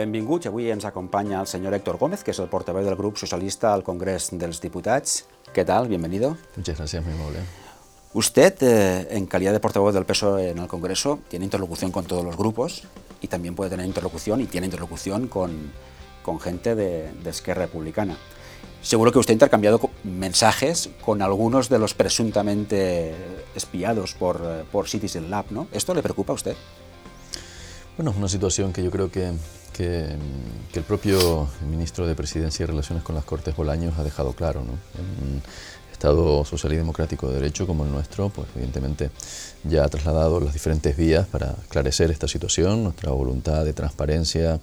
Benvinguts. Avui ens acompaña el señor Héctor Gómez, que es el portavoz del Grupo Socialista al Congreso de los Diputados. ¿Qué tal? Bienvenido. Muchas gracias, muy amable. Usted, eh, en calidad de portavoz del PSOE en el Congreso, tiene interlocución con todos los grupos y también puede tener interlocución y tiene interlocución con, con gente de, de Esquerra Republicana. Seguro que usted ha intercambiado mensajes con algunos de los presuntamente espiados por, eh, por Citizen Lab, ¿no? ¿Esto le preocupa a usted? Bueno, es una situación que yo creo que, que, el propio ministro de Presidencia y Relaciones con las Cortes Bolaños ha dejado claro. ¿no? Estado social y democrático de derecho como el nuestro, pues evidentemente ya ha trasladado las diferentes vías para esclarecer esta situación, nuestra voluntad de transparencia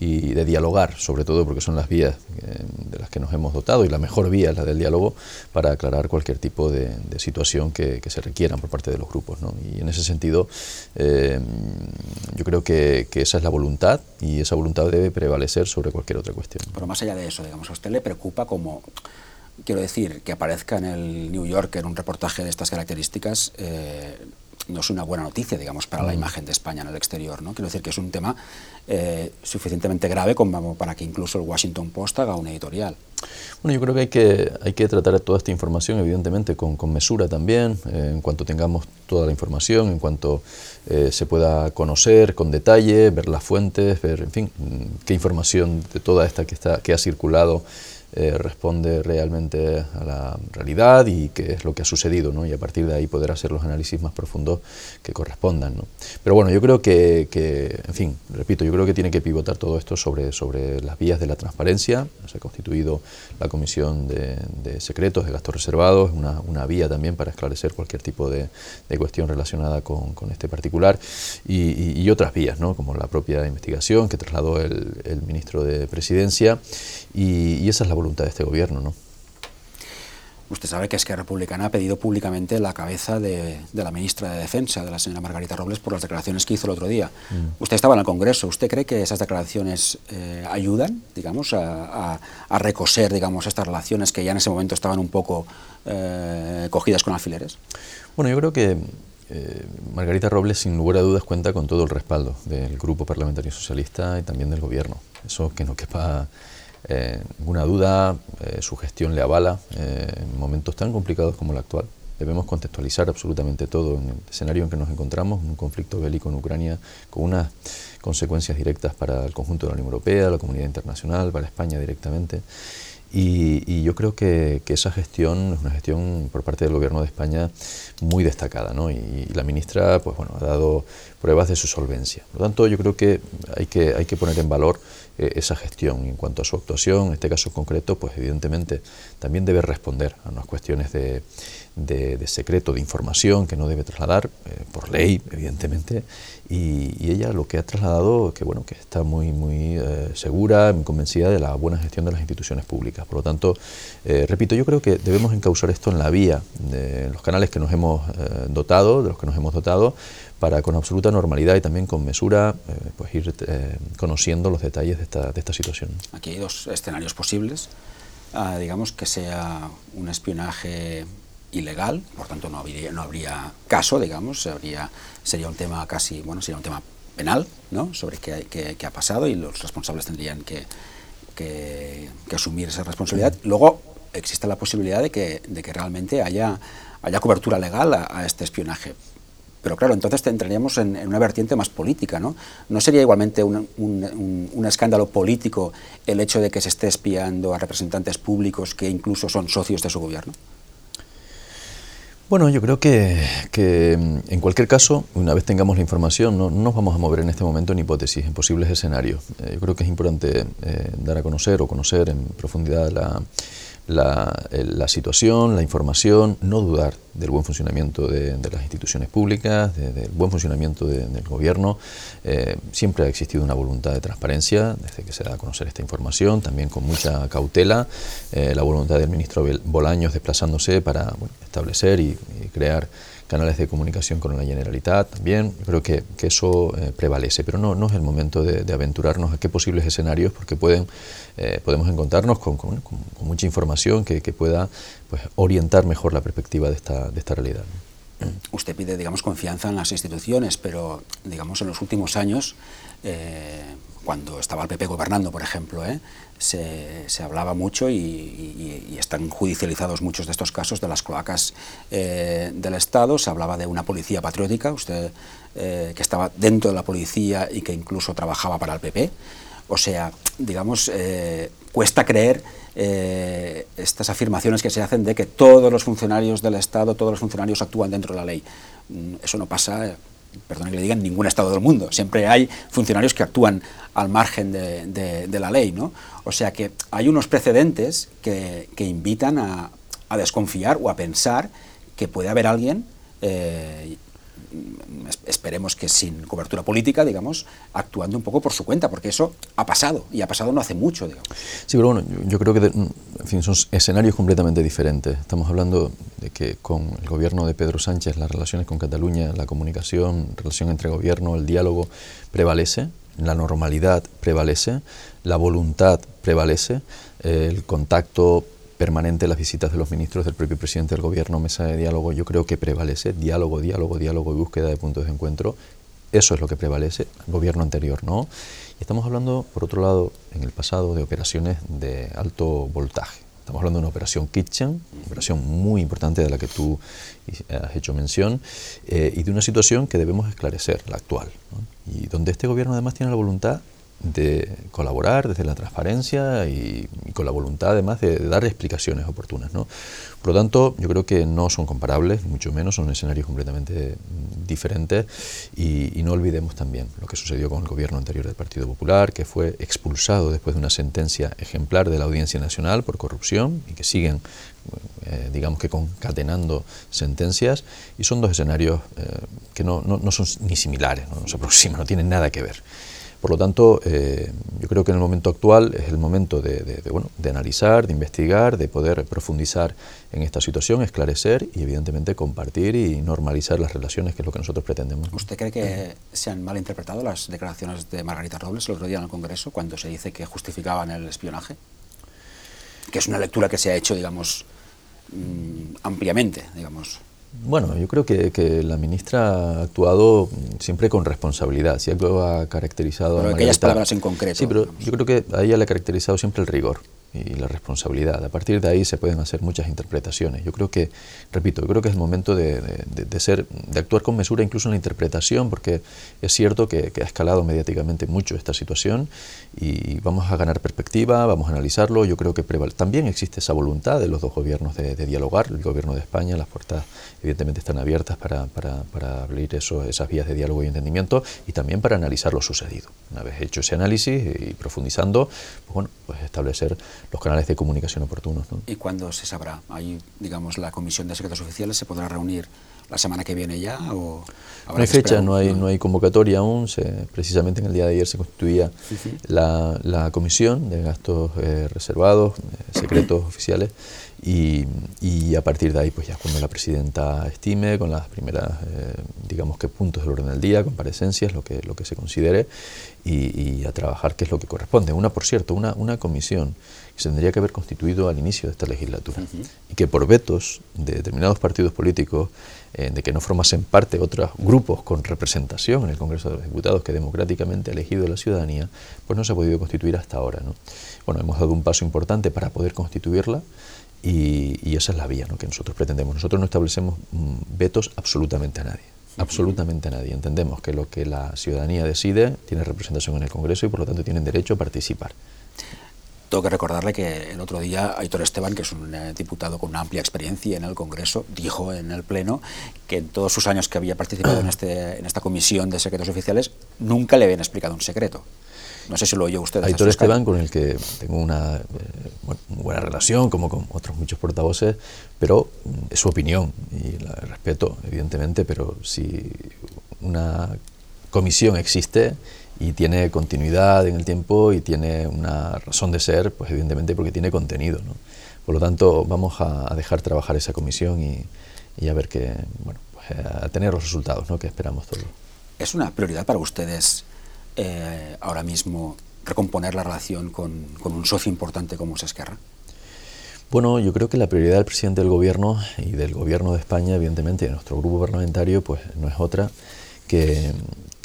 y de dialogar, sobre todo porque son las vías eh, de las que nos hemos dotado y la mejor vía es la del diálogo para aclarar cualquier tipo de, situación que, que se requieran por parte de los grupos. Y en ese sentido, eh, yo creo que, que esa es la voluntad y esa voluntad debe prevalecer sobre cualquier otra cuestión. Pero más allá de eso, digamos, ¿a usted le preocupa como, quiero decir, que aparezca en el New Yorker un reportaje de estas características? eh, no es una buena noticia, digamos, para la imagen de España en el exterior, ¿no? Quiero decir que es un tema eh, suficientemente grave como para que incluso el Washington Post haga una editorial. Bueno, yo creo que hay que, hay que tratar toda esta información, evidentemente, con, con mesura también, eh, en cuanto tengamos toda la información, en cuanto eh, se pueda conocer con detalle, ver las fuentes, ver, en fin, mm, qué información de toda esta que, está, que ha circulado eh, responde realmente a la realidad y qué es lo que ha sucedido, ¿no? y a partir de ahí poder hacer los análisis más profundos que correspondan. ¿no? Pero bueno, yo creo que, que, en fin, repito, yo creo que tiene que pivotar todo esto sobre, sobre las vías de la transparencia. Se ha constituido la Comisión de, Secretos, de Gastos Reservados, una, una, vía también para esclarecer cualquier tipo de, de cuestión relacionada con, con, este particular y otras vías, ¿no? como la propia investigación que trasladó el, el ministro de Presidencia y, y esa es la voluntad de este gobierno. ¿no? Usted sabe que Esquerra Republicana ha pedido públicamente la cabeza de, de, la ministra de Defensa, de la señora Margarita Robles, por las declaraciones que hizo el otro día. Mm. Usted estaba en el Congreso. ¿Usted cree que esas declaraciones eh, ayudan, digamos, a, a, a, recoser, digamos, estas relaciones que ya en ese momento estaban un poco eh, cogidas con alfileres? Bueno, yo creo que eh, Margarita Robles, sin lugar a dudas, cuenta con todo el respaldo del Grupo Parlamentario Socialista y también del Gobierno. Eso que no quepa eh, ninguna duda, eh, su gestión le avala eh, en momentos tan complicados como el actual. Debemos contextualizar absolutamente todo en el escenario en que nos encontramos, un conflicto bélico en Ucrania con unas consecuencias directas para el conjunto de la Unión Europea, la comunidad internacional, para España directamente. Y, yo creo que, esa gestión es una gestión por parte del Gobierno de España muy destacada, ¿no? Y, y, la ministra, pues bueno, ha dado pruebas de su solvencia. Por lo tanto, yo creo que hay que, hay que poner en valor eh, esa gestión. En cuanto a su actuación, en este caso concreto, pues evidentemente también debe responder a unas cuestiones de, de, secreto, de información que no debe trasladar, eh, por ley, evidentemente. Y, ella lo que ha trasladado, que bueno, que está muy, muy eh, segura, muy convencida de la buena gestión de las instituciones públicas. Por lo tanto, repito, yo creo que debemos encauzar esto en la vía, de los canales que nos hemos dotado, de los que nos hemos dotado, para con absoluta normalidad y también con mesura eh, pues ir eh, conociendo los detalles de esta, de esta, situación. Aquí hay dos escenarios posibles. Uh, digamos que sea un espionaje ilegal, por tanto no habría, no habría caso, digamos, habría, sería un tema casi, bueno, sería un tema penal, ¿no? Sobre qué, qué, qué ha pasado y los responsables tendrían que, que, que asumir esa responsabilidad. Luego existe la posibilidad de que, de que realmente haya, haya cobertura legal a, a este espionaje. Pero claro, entonces entraríamos en, una vertiente más política, ¿no? ¿No sería igualmente un, escándalo político el hecho de que se esté espiando a representantes públicos que incluso son socios de su gobierno? Bueno, yo creo que, que, en cualquier caso, una vez tengamos la información, no, no, nos vamos a mover en este momento en hipótesis, en posibles escenarios. Eh, yo creo que es importante eh, dar a conocer o conocer en profundidad la, la, la, situación, la información, no dudar del buen funcionamiento de, de las instituciones públicas, de, del buen funcionamiento de, del gobierno. Eh, siempre ha existido una voluntad de transparencia desde que se da a conocer esta información, también con mucha cautela, eh, la voluntad del ministro Bolaños desplazándose para bueno, establecer y, y crear canales de comunicación con la Generalitat también. Creo que, que eso eh, prevalece, pero no, no es el momento de, de, aventurarnos a qué posibles escenarios, porque pueden, eh, podemos encontrarnos con, con, con, mucha información que, que pueda pues, orientar mejor la perspectiva de esta, de esta realidad. usted pide, digamos, confianza en las instituciones, pero, digamos, en los últimos años, eh, cuando estaba el PP gobernando, por ejemplo, ¿eh? se, hablaba mucho y, están judicializados muchos de estos casos de las cloacas eh, del Estado, se hablaba de una policía patriótica, usted que estaba dentro de la policía y que incluso trabajaba para el PP, o sea, digamos, cuesta creer eh, estas afirmaciones que se hacen de que todos los funcionarios del Estado, todos los funcionarios actúan dentro de la ley. Mm, eso no pasa, eh, perdón que le digan, en ningún Estado del mundo. Siempre hay funcionarios que actúan al margen de, la ley. ¿no? O sea que hay unos precedentes que, invitan a, desconfiar o a pensar que puede haber alguien eh, esperemos que sin cobertura política, digamos, actuando un poco por su cuenta, porque eso ha pasado, y ha pasado no hace mucho, digamos. Sí, pero bueno, yo creo que en fin, son escenarios completamente diferentes. Estamos hablando de que con el gobierno de Pedro Sánchez las relaciones con Cataluña, la comunicación, relación entre gobierno, el diálogo prevalece, la normalidad prevalece, la voluntad prevalece, el contacto permanente las visitas de los ministros del propio presidente del gobierno, mesa de diálogo, yo creo que prevalece, diálogo, diálogo, diálogo y búsqueda de puntos de encuentro, eso es lo que prevalece, el gobierno anterior no. Y estamos hablando, por otro lado, en el pasado de operaciones de alto voltaje. Estamos hablando de una operación Kitchen, operación muy importante de la que tú has hecho mención, eh, y de una situación que debemos esclarecer, la actual, y donde este gobierno además tiene la voluntad de colaborar desde la transparencia y, con la voluntad además de, dar explicaciones oportunas. ¿no? Por lo tanto, yo creo que no son comparables, mucho menos, son escenarios completamente diferentes y, no olvidemos también lo que sucedió con el gobierno anterior del Partido Popular, que fue expulsado después de una sentencia ejemplar de la Audiencia Nacional por corrupción y que siguen, eh, digamos que concatenando sentencias y son dos escenarios eh, que no, no, son ni similares, no se aproximan, no tienen nada que ver. Por lo tanto, eh, yo creo que en el momento actual es el momento de, bueno, de analizar, de investigar, de poder profundizar en esta situación, esclarecer y evidentemente compartir y normalizar las relaciones, que es lo que nosotros pretendemos. ¿Usted cree que se han malinterpretado las declaraciones de Margarita Robles el otro día en el Congreso cuando se dice que justificaban el espionaje? Que es una lectura que se ha hecho, digamos, mm, ampliamente, digamos. Bueno, yo creo que, la ministra ha actuado siempre con responsabilidad. Si algo ha caracterizado pero a aquellas palabras en concreto. Sí, pero yo creo que a ella le ha caracterizado siempre el rigor y la responsabilidad. A partir de ahí se pueden hacer muchas interpretaciones. Yo creo que, repito, yo creo que es el momento de, ser, de actuar con mesura incluso en la interpretación, porque es cierto que, ha escalado mediáticamente mucho esta situación y vamos a ganar perspectiva, vamos a analizarlo. Yo creo que también existe esa voluntad de los dos gobiernos de, dialogar. El gobierno de España, las puertas evidentemente están abiertas para, para, para abrir eso, esas vías de diálogo y entendimiento y también para analizar lo sucedido. Una vez hecho ese análisis y profundizando, pues bueno, pues establecer los canales de comunicación oportunos. ¿Y cuándo se sabrá? Ahí, digamos, la Comisión de Secretos Oficiales se podrá reunir la semana que viene ya o no hay fecha, no hay, no hay convocatoria aún. Se, precisamente en el día de ayer se constituía la, la, comisión de gastos eh, reservados, eh, secretos oficiales, y, y, a partir de ahí, pues ya cuando la presidenta estime, con las primeras, eh, digamos que puntos del orden del día, comparecencias, lo que, lo que se considere, y, a trabajar qué es lo que corresponde. Una, por cierto, una, una comisión que se tendría que haber constituido al inicio de esta legislatura y que por vetos de determinados partidos políticos, eh, de que no formasen parte otros grupos con representación en el Congreso de los Diputados que democráticamente ha elegido la ciudadanía, pues no se ha podido constituir hasta ahora. ¿no? Bueno, hemos dado un paso importante para poder constituirla. Y, y esa es la vía ¿no? que nosotros pretendemos. Nosotros no establecemos mm, vetos absolutamente a nadie absolutamente a nadie. Entendemos que lo que la ciudadanía decide tiene representación en el Congreso y por lo tanto tienen derecho a participar. Tengo que recordarle que el otro día Aitor Esteban, que es un eh, diputado con una amplia experiencia en el Congreso, dijo en el Pleno que en todos sus años que había participado en, este, en esta comisión de secretos oficiales nunca le habían explicado un secreto. No sé si lo oyó usted. Aitor Esteban, con el que tengo una eh, buena relación, como con otros muchos portavoces, pero es su opinión y la respeto, evidentemente, pero si una comisión existe y tiene continuidad en el tiempo y tiene una razón de ser, pues evidentemente porque tiene contenido. ¿no? Por lo tanto, vamos a, dejar trabajar esa comisión y, y a ver que, bueno, pues a tener los resultados ¿no? que esperamos todos. ¿Es una prioridad para ustedes eh, ahora mismo recomponer la relación con, un socio importante como es Esquerra? Bueno, yo creo que la prioridad del presidente del gobierno y del gobierno de España, evidentemente, de nuestro grupo parlamentario, pues no es otra que,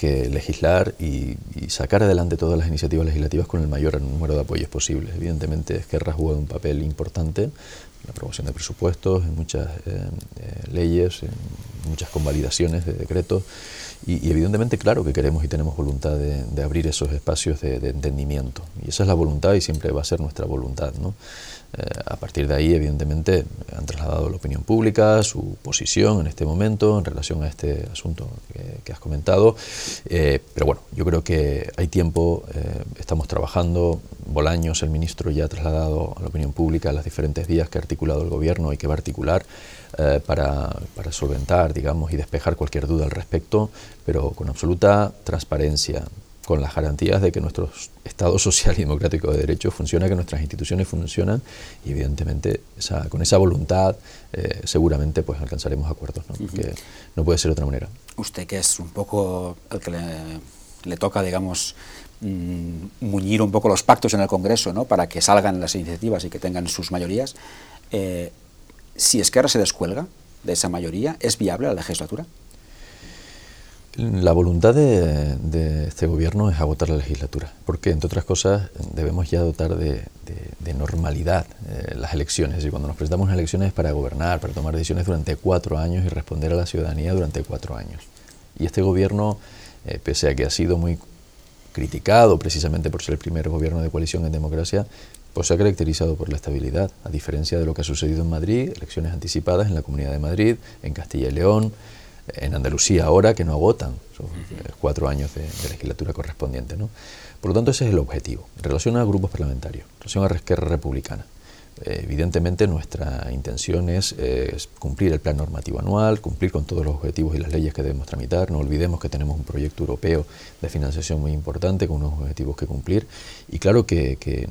legislar y, sacar adelante todas las iniciativas legislativas con el mayor número de apoyos posibles. Evidentemente, Esquerra ha jugado un papel importante en la aprobación de presupuestos, en muchas eh, eh, leyes, en muchas convalidaciones de decretos. Y, evidentemente, claro que queremos y tenemos voluntad de, abrir esos espacios de, de, entendimiento. Y esa es la voluntad y siempre va a ser nuestra voluntad. ¿no? Eh, a partir de ahí, evidentemente, han trasladado la opinión pública su posición en este momento en relación a este asunto que, has comentado. Eh, pero bueno, yo creo que hay tiempo, eh, estamos trabajando. Bolaños, el ministro, ya ha trasladado a la opinión pública las diferentes vías que ha articulado el gobierno y que va a articular para, para solventar, digamos, y despejar cualquier duda al respecto, pero con absoluta transparencia, con las garantías de que nuestro Estado social y democrático de derecho funciona, que nuestras instituciones funcionan y evidentemente con esa voluntad eh, seguramente pues alcanzaremos acuerdos, ¿no? porque no puede ser de otra manera. Usted que es un poco el que le, toca, digamos, mm, muñir un poco los pactos en el Congreso ¿no? para que salgan las iniciativas y que tengan sus mayorías, eh, si Esquerra se descuelga de esa mayoría, ¿es viable la legislatura? La voluntad de, este gobierno es agotar la legislatura, porque entre otras cosas debemos ya dotar de, normalidad eh, las elecciones. Y cuando nos presentamos a elecciones es para gobernar, para tomar decisiones durante cuatro años y responder a la ciudadanía durante cuatro años. Y este gobierno, eh, pese a que ha sido muy criticado precisamente por ser el primer gobierno de coalición en democracia, pues se ha caracterizado por la estabilidad, a diferencia de lo que ha sucedido en Madrid, elecciones anticipadas en la Comunidad de Madrid, en Castilla y León, en Andalucía ahora que no agotan son cuatro años de, legislatura correspondiente. ¿no? Por lo tanto, ese es el objetivo. En relación a grupos parlamentarios, en relación a Esquerra Republicana, eh, evidentemente nuestra intención es, cumplir el plan normativo anual, cumplir con todos los objetivos y las leyes que debemos tramitar. No olvidemos que tenemos un proyecto europeo de financiación muy importante con unos objetivos que cumplir. Y claro que, que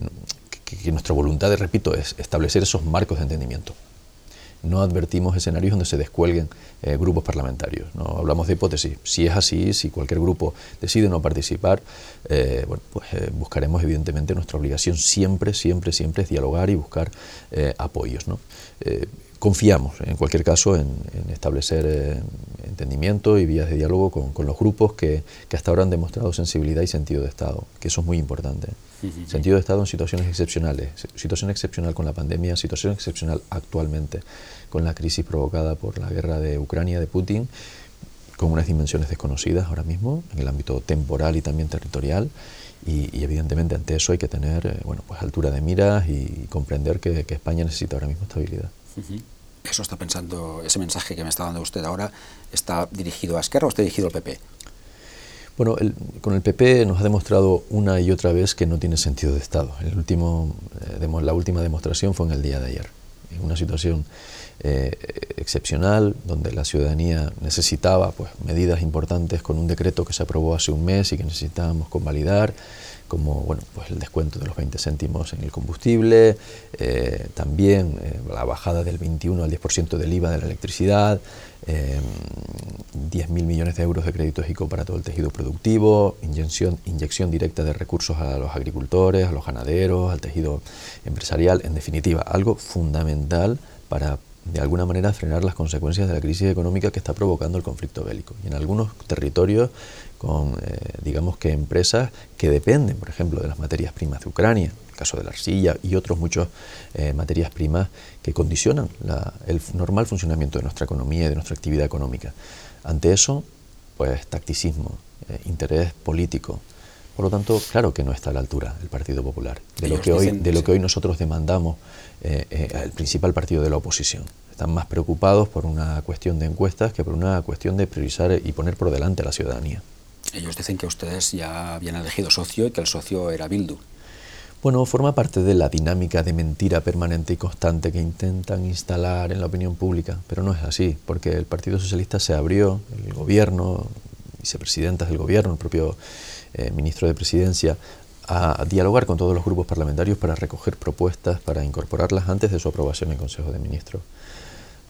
nuestra voluntad, repito, es establecer esos marcos de entendimiento no advertimos escenarios donde se descuelguen eh, grupos parlamentarios. No hablamos de hipótesis. Si es así, si cualquier grupo decide no participar, eh, bueno, pues eh, buscaremos evidentemente nuestra obligación siempre, siempre, siempre es dialogar y buscar apoyos. ¿no? Confiamos, en cualquier caso, en, establecer entendimiento y vías de diálogo con, los grupos que, que, hasta ahora han demostrado sensibilidad y sentido de Estado, que eso es muy importante. Sentido de Estado en situaciones excepcionales, situación excepcional con la pandemia, situación excepcional actualmente con la crisis provocada por la guerra de Ucrania de Putin, con unas dimensiones desconocidas ahora mismo en el ámbito temporal y también territorial. Y, evidentemente ante eso hay que tener eh, bueno, pues altura de miras y comprender que, España necesita ahora mismo estabilidad. Eso está pensando, ese mensaje que me está dando usted ahora, ¿está dirigido a Esquerra o está dirigido al PP? Bueno, con el PP nos ha demostrado una y otra vez que no tiene sentido de Estado. El último, eh, la última demostración fue en el día de ayer. En una situación eh, excepcional donde la ciudadanía necesitaba pues, medidas importantes con un decreto que se aprobó hace un mes y que necesitábamos convalidar como bueno, pues el descuento de los 20 céntimos en el combustible, eh, también eh, la bajada del 21 al 10% del IVA de la electricidad, eh, 10.000 millones de euros de créditos ICO para todo el tejido productivo, inyección, inyección directa de recursos a los agricultores, a los ganaderos, al tejido empresarial, en definitiva, algo fundamental para de alguna manera frenar las consecuencias de la crisis económica que está provocando el conflicto bélico. Y en algunos territorios con, eh, digamos que empresas que dependen, por ejemplo, de las materias primas de Ucrania, el caso de la arcilla y otros muchos eh, materias primas que condicionan el normal funcionamiento de nuestra economía y de nuestra actividad económica. Ante eso, pues tacticismo, eh, interés político. Por lo tanto, claro que no está a la altura el Partido Popular de lo que hoy, de lo que hoy nosotros demandamos el principal partido de la oposición. Están más preocupados por una cuestión de encuestas que por una cuestión de priorizar y poner por delante a la ciudadanía. Ellos dicen que ustedes ya habían elegido socio y que el socio era Bildu. Bueno, forma parte de la dinámica de mentira permanente y constante que intentan instalar en la opinión pública, pero no es así, porque el Partido Socialista se abrió, el gobierno, vicepresidentas del gobierno, el propio eh, ministro de Presidencia, a dialogar con todos los grupos parlamentarios para recoger propuestas, para incorporarlas antes de su aprobación en Consejo de Ministros.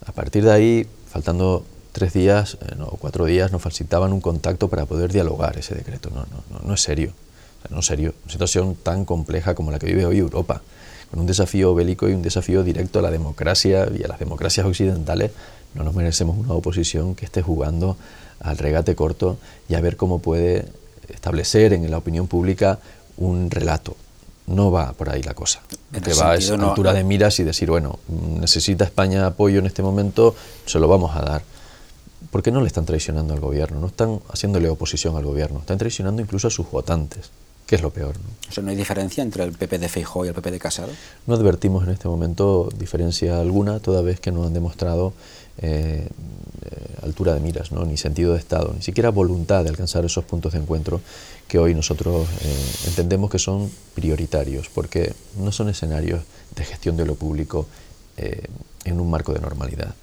A partir de ahí, faltando tres días eh, o cuatro días nos facilitaban un contacto para poder dialogar ese decreto. No, no, no, no es serio. no es serio. Una situación tan compleja como la que vive hoy Europa, con un desafío bélico y un desafío directo a la democracia y a las democracias occidentales, no nos merecemos una oposición que esté jugando al regate corto y a ver cómo puede establecer en la opinión pública un relato. No va por ahí la cosa. que va a esa altura de miras y decir, bueno, necesita España apoyo en este momento, se lo vamos a dar. Porque no le están traicionando al gobierno, no están haciéndole oposición al gobierno, están traicionando incluso a sus votantes, que es lo peor. ¿no? ¿no hay diferencia entre el PP de Feijóo y el PP de Casado? No advertimos en este momento diferencia alguna, toda vez que nos han demostrado eh, eh, altura de miras, ¿no? ni sentido de Estado, ni siquiera voluntad de alcanzar esos puntos de encuentro que hoy nosotros eh, entendemos que son prioritarios, porque no son escenarios de gestión de lo público en un marco de normalidad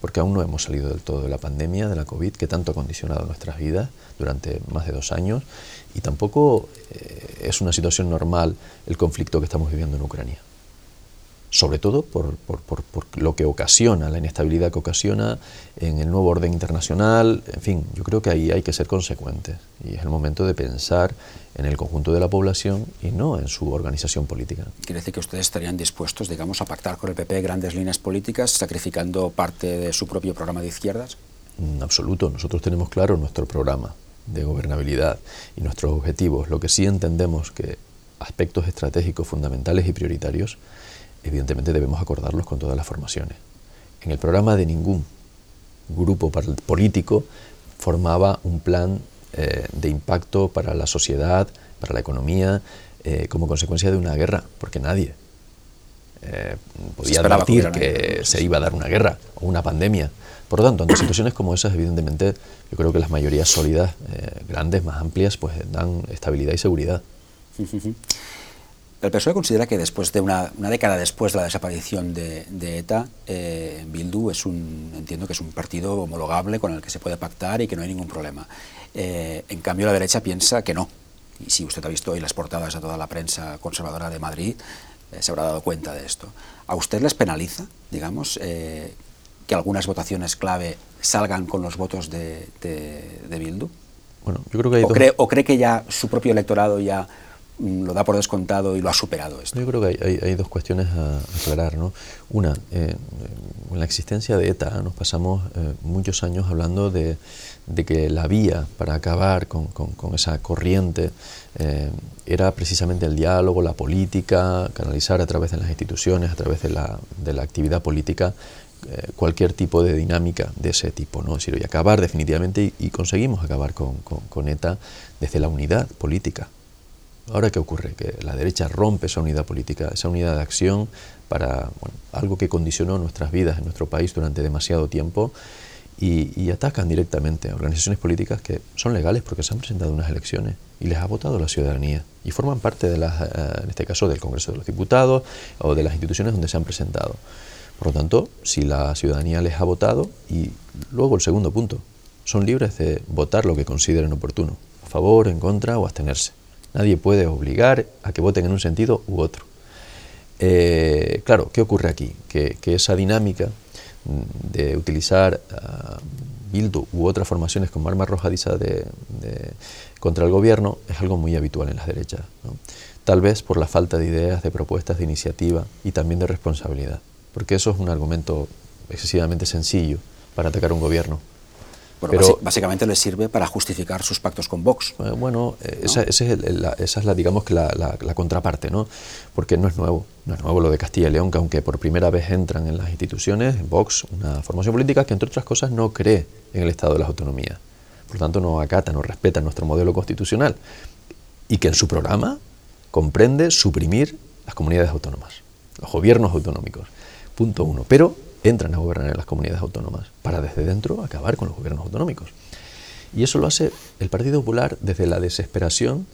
porque aún no hemos salido del todo de la pandemia, de la COVID, que tanto ha condicionado nuestras vidas durante más de dos años, y tampoco es una situación normal el conflicto que estamos viviendo en Ucrania sobre todo por, lo que ocasiona, la inestabilidad que ocasiona en el nuevo orden internacional. En fin, yo creo que ahí hay que ser consecuentes y es el momento de pensar en el conjunto de la población y no en su organización política. ¿Quiere decir que ustedes estarían dispuestos, digamos, a pactar con el PP grandes líneas políticas, sacrificando parte de su propio programa de izquierdas? En absoluto, nosotros tenemos claro nuestro programa de gobernabilidad y nuestros objetivos. Lo que sí entendemos que aspectos estratégicos fundamentales y prioritarios evidentemente debemos acordarlos con todas las formaciones. En el programa de ningún grupo político formaba un plan eh, de impacto para la sociedad, para la economía, eh, como consecuencia de una guerra, porque nadie eh, podía advertir que se iba a dar una guerra o una pandemia. Por lo tanto, ante situaciones como esas, evidentemente, yo creo que las mayorías sólidas, grandes, más amplias, pues dan estabilidad y seguridad. El PSOE considera que después de una, década después de la desaparición de, ETA, eh, Bildu es un, entiendo que es un partido homologable con el que se puede pactar y que no hay ningún problema. Eh, en cambio, la derecha piensa que no. Y si usted ha visto hoy las portadas de toda la prensa conservadora de Madrid, eh, se habrá dado cuenta de esto. ¿A usted les penaliza, digamos, que algunas votaciones clave salgan con los votos de, Bildu? Bueno, yo creo que hay ¿O, cree, ¿O cree que ya su propio electorado ya lo da por descontado y lo ha superado esto. Yo creo que hay, dos cuestiones a aclarar. ¿no? Una, eh, en la existencia de ETA nos pasamos eh, muchos años hablando de, que la vía para acabar con, esa corriente eh, era precisamente el diálogo, la política, canalizar a través de las instituciones, a través de la, de la actividad política cualquier tipo de dinámica de ese tipo, ¿no? Es decir, y acabar definitivamente, y, y conseguimos acabar con, con, ETA desde la unidad política, Ahora, ¿qué ocurre? Que la derecha rompe esa unidad política, esa unidad de acción para algo que condicionó nuestras vidas en nuestro país durante demasiado tiempo y, atacan directamente a organizaciones políticas que son legales porque se han presentado unas elecciones y les ha votado la ciudadanía y forman parte, de las, eh, en este caso, del Congreso de los Diputados o de las instituciones donde se han presentado. Por lo tanto, si la ciudadanía les ha votado, y luego el segundo punto, son libres de votar lo que consideren oportuno, a favor, en contra o abstenerse. Nadie puede obligar a que voten en un sentido u otro. Eh, claro, ¿qué ocurre aquí? Que, esa dinámica de utilizar uh, Bildu u otras formaciones como arma arrojadiza de, contra el gobierno es algo muy habitual en las derechas. Tal vez por la falta de ideas, de propuestas, de iniciativa y también de responsabilidad. Porque eso es un argumento excesivamente sencillo para atacar un gobierno. Bueno, pero, básicamente les sirve para justificar sus pactos con Vox. Eh, bueno, eh, esa, es la, digamos que la, contraparte, ¿no? Porque no es nuevo, no es nuevo lo de Castilla y León, que aunque por primera vez entran en las instituciones, Vox, una formación política que entre otras cosas no cree en el Estado de las autonomías, por lo tanto no acata, no respeta nuestro modelo constitucional, y que en su programa comprende suprimir las comunidades autónomas, los gobiernos autonómicos. Punto uno. Pero entran a gobernar en las comunidades autónomas para desde dentro acabar con los gobiernos autonómicos. Y eso lo hace el Partido Popular desde la desesperación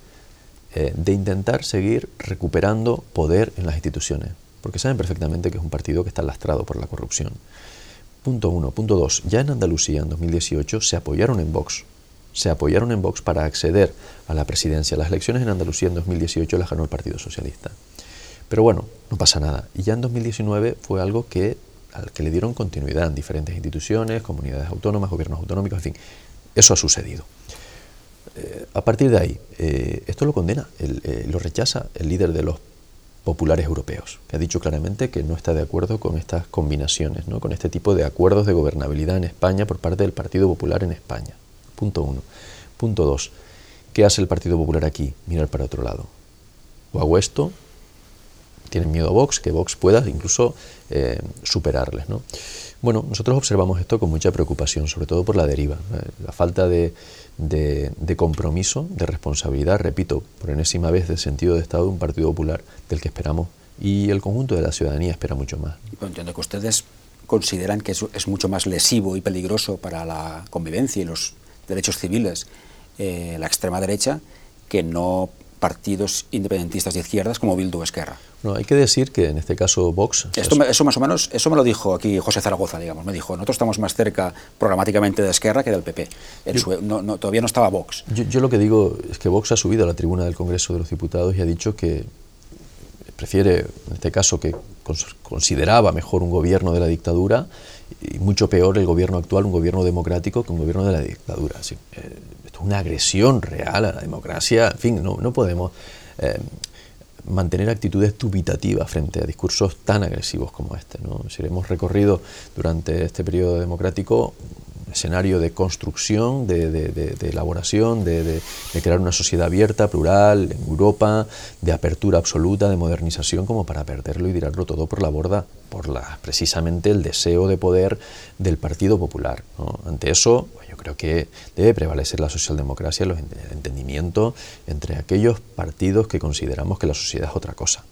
eh, de intentar seguir recuperando poder en las instituciones, porque saben perfectamente que es un partido que está lastrado por la corrupción. Punto uno. Punto dos. Ya en Andalucía en 2018 se apoyaron en Vox. Se apoyaron en Vox para acceder a la presidencia. Las elecciones en Andalucía en 2018 las ganó el Partido Socialista. Pero bueno, no pasa nada. Y ya en 2019 fue algo que al que le dieron continuidad en diferentes instituciones, comunidades autónomas, gobiernos autonómicos, en fin, eso ha sucedido. Eh, a partir de ahí, eh, esto lo condena, eh, lo rechaza el líder de los populares europeos, que ha dicho claramente que no está de acuerdo con estas combinaciones, ¿no? con este tipo de acuerdos de gobernabilidad en España por parte del Partido Popular en España. Punto uno. Punto dos. ¿Qué hace el Partido Popular aquí? Mirar para otro lado. O hago esto, tienen miedo a Vox, que Vox pueda incluso eh, superarles. ¿no? Bueno, nosotros observamos esto con mucha preocupación, sobre todo por la deriva, la falta de, de, compromiso, de responsabilidad, repito, por enésima vez, del sentido de Estado de un Partido Popular del que esperamos y el conjunto de la ciudadanía espera mucho más. entiendo que ustedes consideran que es, mucho más lesivo y peligroso para la convivencia y los derechos civiles eh, la extrema derecha que no partidos independentistas de izquierdas como Bildu Esquerra. No, hay que decir que en este caso Vox... Esto, eso más o menos, eso me lo dijo aquí José Zaragoza, digamos, me dijo, nosotros estamos más cerca programáticamente de Esquerra que del PP. todavía no estaba Vox. Yo, lo que digo es que Vox ha subido a la tribuna del Congreso de los Diputados y ha dicho que prefiere, en este caso, que consideraba mejor un gobierno de la dictadura y mucho peor el gobierno actual, un gobierno democrático, que un gobierno de la dictadura. Eh, esto es una agresión real a la democracia. En fin, no, no podemos... Eh, mantener actitudes dubitativas frente a discursos tan agresivos como este. ¿no? Hemos recorrido durante este periodo democrático un escenario de construcción, de, elaboración, de, crear una sociedad abierta, plural, en Europa, de apertura absoluta, de modernización, como para perderlo y tirarlo todo por la borda, por precisamente el deseo de poder del Partido Popular. Ante eso, creo que debe prevalecer la socialdemocracia, el entendimiento entre aquellos partidos que consideramos que la sociedad es otra cosa.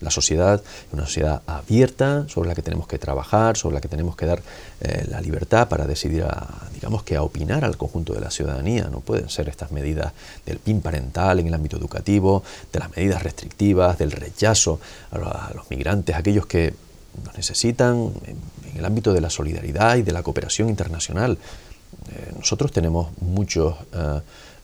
La sociedad es una sociedad abierta sobre la que tenemos que trabajar, sobre la que tenemos que dar eh, la libertad para decidir, a, digamos que a opinar al conjunto de la ciudadanía. No pueden ser estas medidas del PIN parental en el ámbito educativo, de las medidas restrictivas, del rechazo a, los migrantes, aquellos que nos necesitan en el ámbito de la solidaridad y de la cooperación internacional. Eh, nosotros tenemos muchos eh,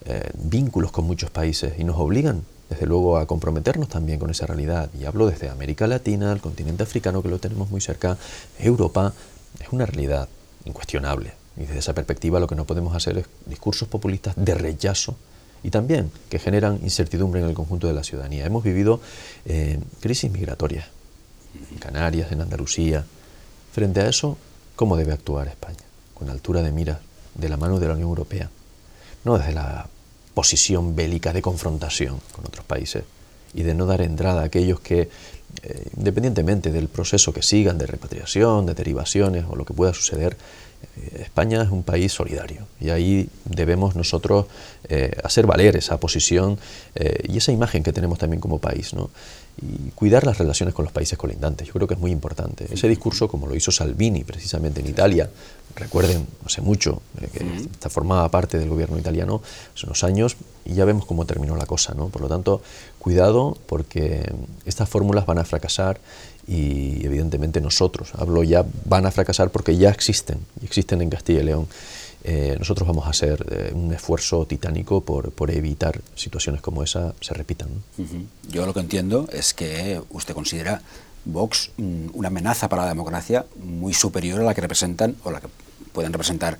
eh, vínculos con muchos países y nos obligan, desde luego, a comprometernos también con esa realidad. Y hablo desde América Latina, el continente africano, que lo tenemos muy cerca, Europa, es una realidad incuestionable. Y desde esa perspectiva lo que no podemos hacer es discursos populistas de rechazo y también que generan incertidumbre en el conjunto de la ciudadanía. Hemos vivido crisis migratorias en Canarias, en Andalucía. Frente a eso, ¿cómo debe actuar España? Con altura de miras, de la mano de la Unión Europea, no desde la posición bélica de confrontación con otros países y de no dar entrada a aquellos que, eh, independientemente del proceso que sigan de repatriación, de derivaciones o lo que pueda suceder, España es un país solidario y ahí debemos nosotros eh, hacer valer esa posición y esa imagen que tenemos también como país. ¿no? y cuidar las relaciones con los países colindantes. Yo creo que es muy importante. Ese discurso, como lo hizo Salvini precisamente en Italia, recuerden, hace mucho, eh, que esta formaba parte del gobierno italiano hace unos años, y ya vemos cómo terminó la cosa. ¿no? Por lo tanto, cuidado porque estas fórmulas van a fracasar y evidentemente nosotros, hablo ya, van a fracasar porque ya existen, existen en Castilla y León. Eh, nosotros vamos a hacer eh, un esfuerzo titánico por, por, evitar situaciones como esa se repitan. Yo lo que entiendo es que usted considera Vox mm, una amenaza para la democracia muy superior a la que representan o la que pueden representar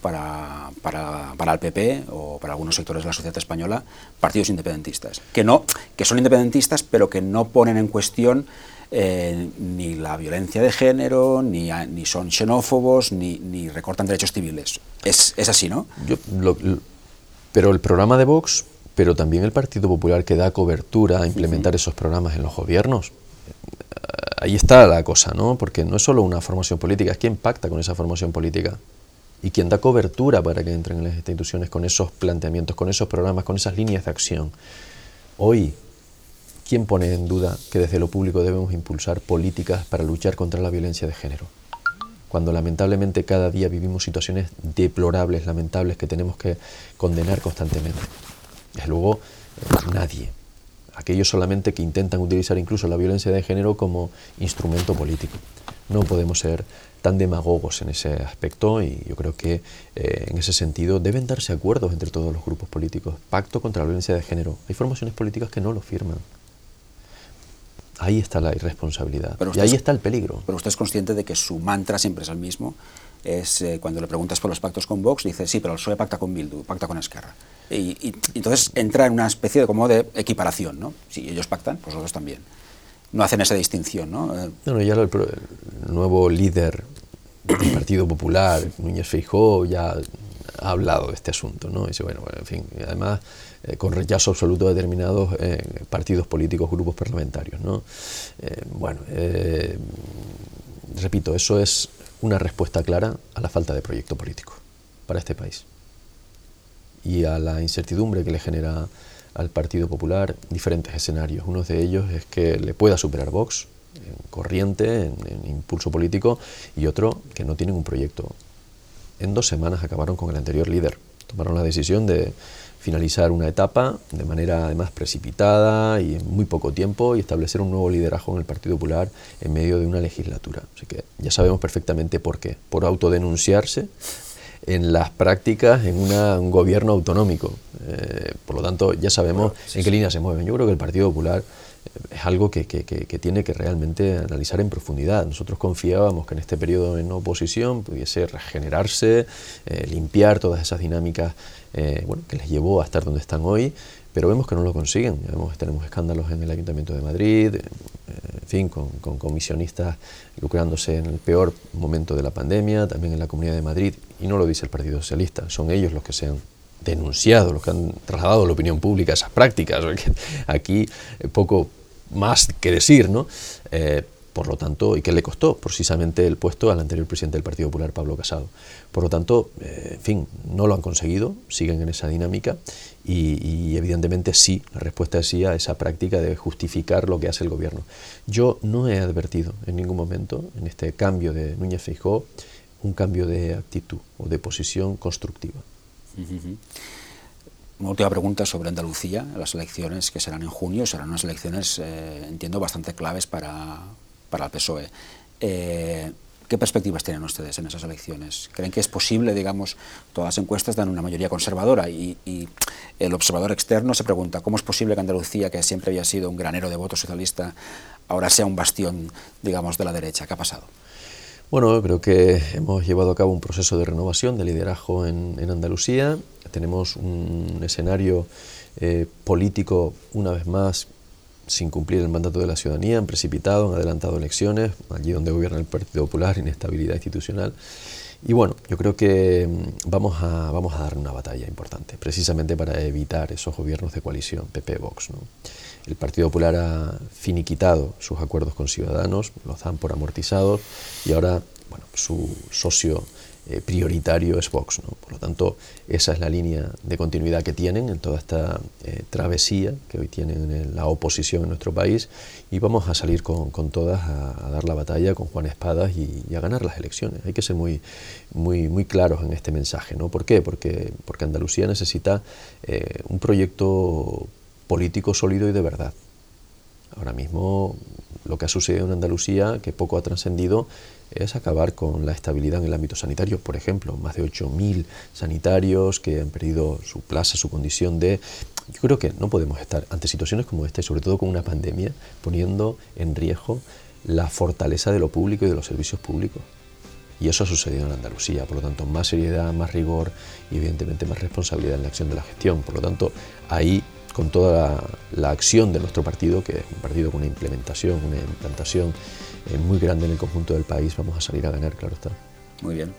para, para, para, el PP o para algunos sectores de la sociedad española partidos independentistas, que, no, que son independentistas pero que no ponen en cuestión eh, ni la violencia de género, ni, ni son xenófobos, ni, ni, recortan derechos civiles. Es, es así, ¿no? pero el programa de Vox, pero también el Partido Popular que da cobertura a implementar esos programas en los gobiernos, ahí está la cosa, ¿no? Porque no es solo una formación política, es quien pacta con esa formación política y quien da cobertura para que entren en las instituciones con esos planteamientos, con esos programas, con esas líneas de acción. Hoy ¿Quién pone en duda que desde lo público debemos impulsar políticas para luchar contra la violencia de género? Cuando lamentablemente cada día vivimos situaciones deplorables, lamentables, que tenemos que condenar constantemente. Desde luego, eh, nadie. Aquellos solamente que intentan utilizar incluso la violencia de género como instrumento político. No podemos ser tan demagogos en ese aspecto y yo creo que eh, en ese sentido deben darse acuerdos entre todos los grupos políticos. Pacto contra la violencia de género. Hay formaciones políticas que no lo firman. Ahí está la irresponsabilidad. y ahí está el peligro. Pero usted es consciente de que su mantra siempre es el mismo. Es eh, cuando le preguntas por los pactos con Vox, dice, sí, pero el PSOE pacta con Bildu, pacta con Esquerra. Y, entonces entra en una especie de, como de equiparación, ¿no? Si ellos pactan, pues nosotros también. No hacen esa distinción, ¿no? Eh, no, ya el, nuevo líder del Partido Popular, Núñez Feijó, ya ha hablado de este asunto, ¿no? Dice, bueno, en fin, además eh, con rechazo absoluto de determinados eh, partidos políticos, grupos parlamentarios, ¿no? bueno, repito, eso es una respuesta clara a la falta de proyecto político para este país y a la incertidumbre que le genera al Partido Popular diferentes escenarios. Uno de ellos es que le pueda superar Vox en corriente, en, impulso político, y otro que no tienen un proyecto. En dos semanas acabaron con el anterior líder. Tomaron la decisión de finalizar una etapa de manera además precipitada y en muy poco tiempo y establecer un nuevo liderazgo en el Partido Popular en medio de una legislatura. Así que ya sabemos perfectamente por qué. Por autodenunciarse en las prácticas en un gobierno autonómico. Eh, por lo tanto, ya sabemos en qué línea se mueven. Yo creo que el Partido Popular eh, es algo que, tiene que realmente analizar en profundidad. Nosotros confiábamos que en este periodo en oposición pudiese regenerarse, eh, limpiar todas esas dinámicas bueno, que les llevó a estar donde están hoy, pero vemos que no lo consiguen. tenemos escándalos en el Ayuntamiento de Madrid, en fin, con, comisionistas lucrándose en el peor momento de la pandemia, también en la Comunidad de Madrid, y no lo dice el Partido Socialista, son ellos los que se han denunciado, los que han trasladado a la opinión pública esas prácticas. Aquí eh, poco más que decir, ¿no? Eh, por lo tanto, ¿y qué le costó? Precisamente el puesto al anterior presidente del Partido Popular, Pablo Casado. Por lo tanto, eh, en fin, no lo han conseguido, siguen en esa dinámica y, evidentemente sí, la respuesta es sí a esa práctica de justificar lo que hace el gobierno. Yo no he advertido en ningún momento, en este cambio de Núñez Feijó, un cambio de actitud o de posición constructiva. Una última pregunta sobre Andalucía, las elecciones que serán en junio, serán unas elecciones, eh, entiendo, bastante claves para, para el PSOE. Eh, ¿Qué perspectivas tienen ustedes en esas elecciones? ¿Creen que es posible, digamos, todas las encuestas dan una mayoría conservadora y, el observador externo se pregunta cómo es posible que Andalucía, que siempre había sido un granero de voto socialista, ahora sea un bastión, digamos, de la derecha? ¿Qué ha pasado? Bueno, creo que hemos llevado a cabo un proceso de renovación de liderazgo en, Andalucía. Tenemos un escenario eh, político, una vez más, sin cumplir el mandato de la ciudadanía, han precipitado, han adelantado elecciones, allí donde gobierna el Partido Popular, inestabilidad institucional. Y bueno, yo creo que mm, vamos a, vamos a dar una batalla importante, precisamente para evitar esos gobiernos de coalición, PP-Vox. El Partido Popular ha finiquitado sus acuerdos con Ciudadanos, los dan por amortizados, y ahora bueno, su socio eh, prioritario es Vox. Por lo tanto, esa es la línea de continuidad que tienen en toda esta eh, travesía que hoy tienen en la oposición en nuestro país y vamos a salir con, con todas a, dar la batalla con Juan Espadas y, a ganar las elecciones. Hay que ser muy, muy, muy claros en este mensaje. ¿no? ¿Por qué? Porque, porque Andalucía necesita eh, un proyecto político sólido y de verdad. Ahora mismo lo que ha sucedido en Andalucía, que poco ha trascendido, es acabar con la estabilidad en el ámbito sanitario. Por ejemplo, más de 8.000 sanitarios que han perdido su plaza, su condición de... Yo creo que no podemos estar ante situaciones como esta, y sobre todo con una pandemia, poniendo en riesgo la fortaleza de lo público y de los servicios públicos. Y eso ha sucedido en Andalucía, por lo tanto, más seriedad, más rigor y evidentemente más responsabilidad en la acción de la gestión. Por lo tanto, ahí con toda la, acción de nuestro partido, que es un partido con una implementación, una implantación eh, muy grande en el conjunto del país, vamos a salir a ganar, claro está. Muy bien.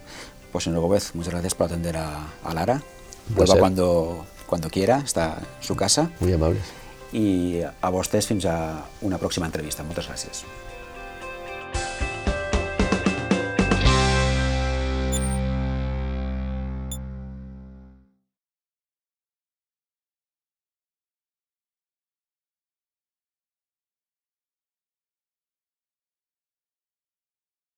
Pues señor Gómez, muchas gracias por atender a, Lara. Vuelva cuando, cuando quiera, está en su casa. Muy amable. Y a vosotros fins a una próxima entrevista. Muchas gracias.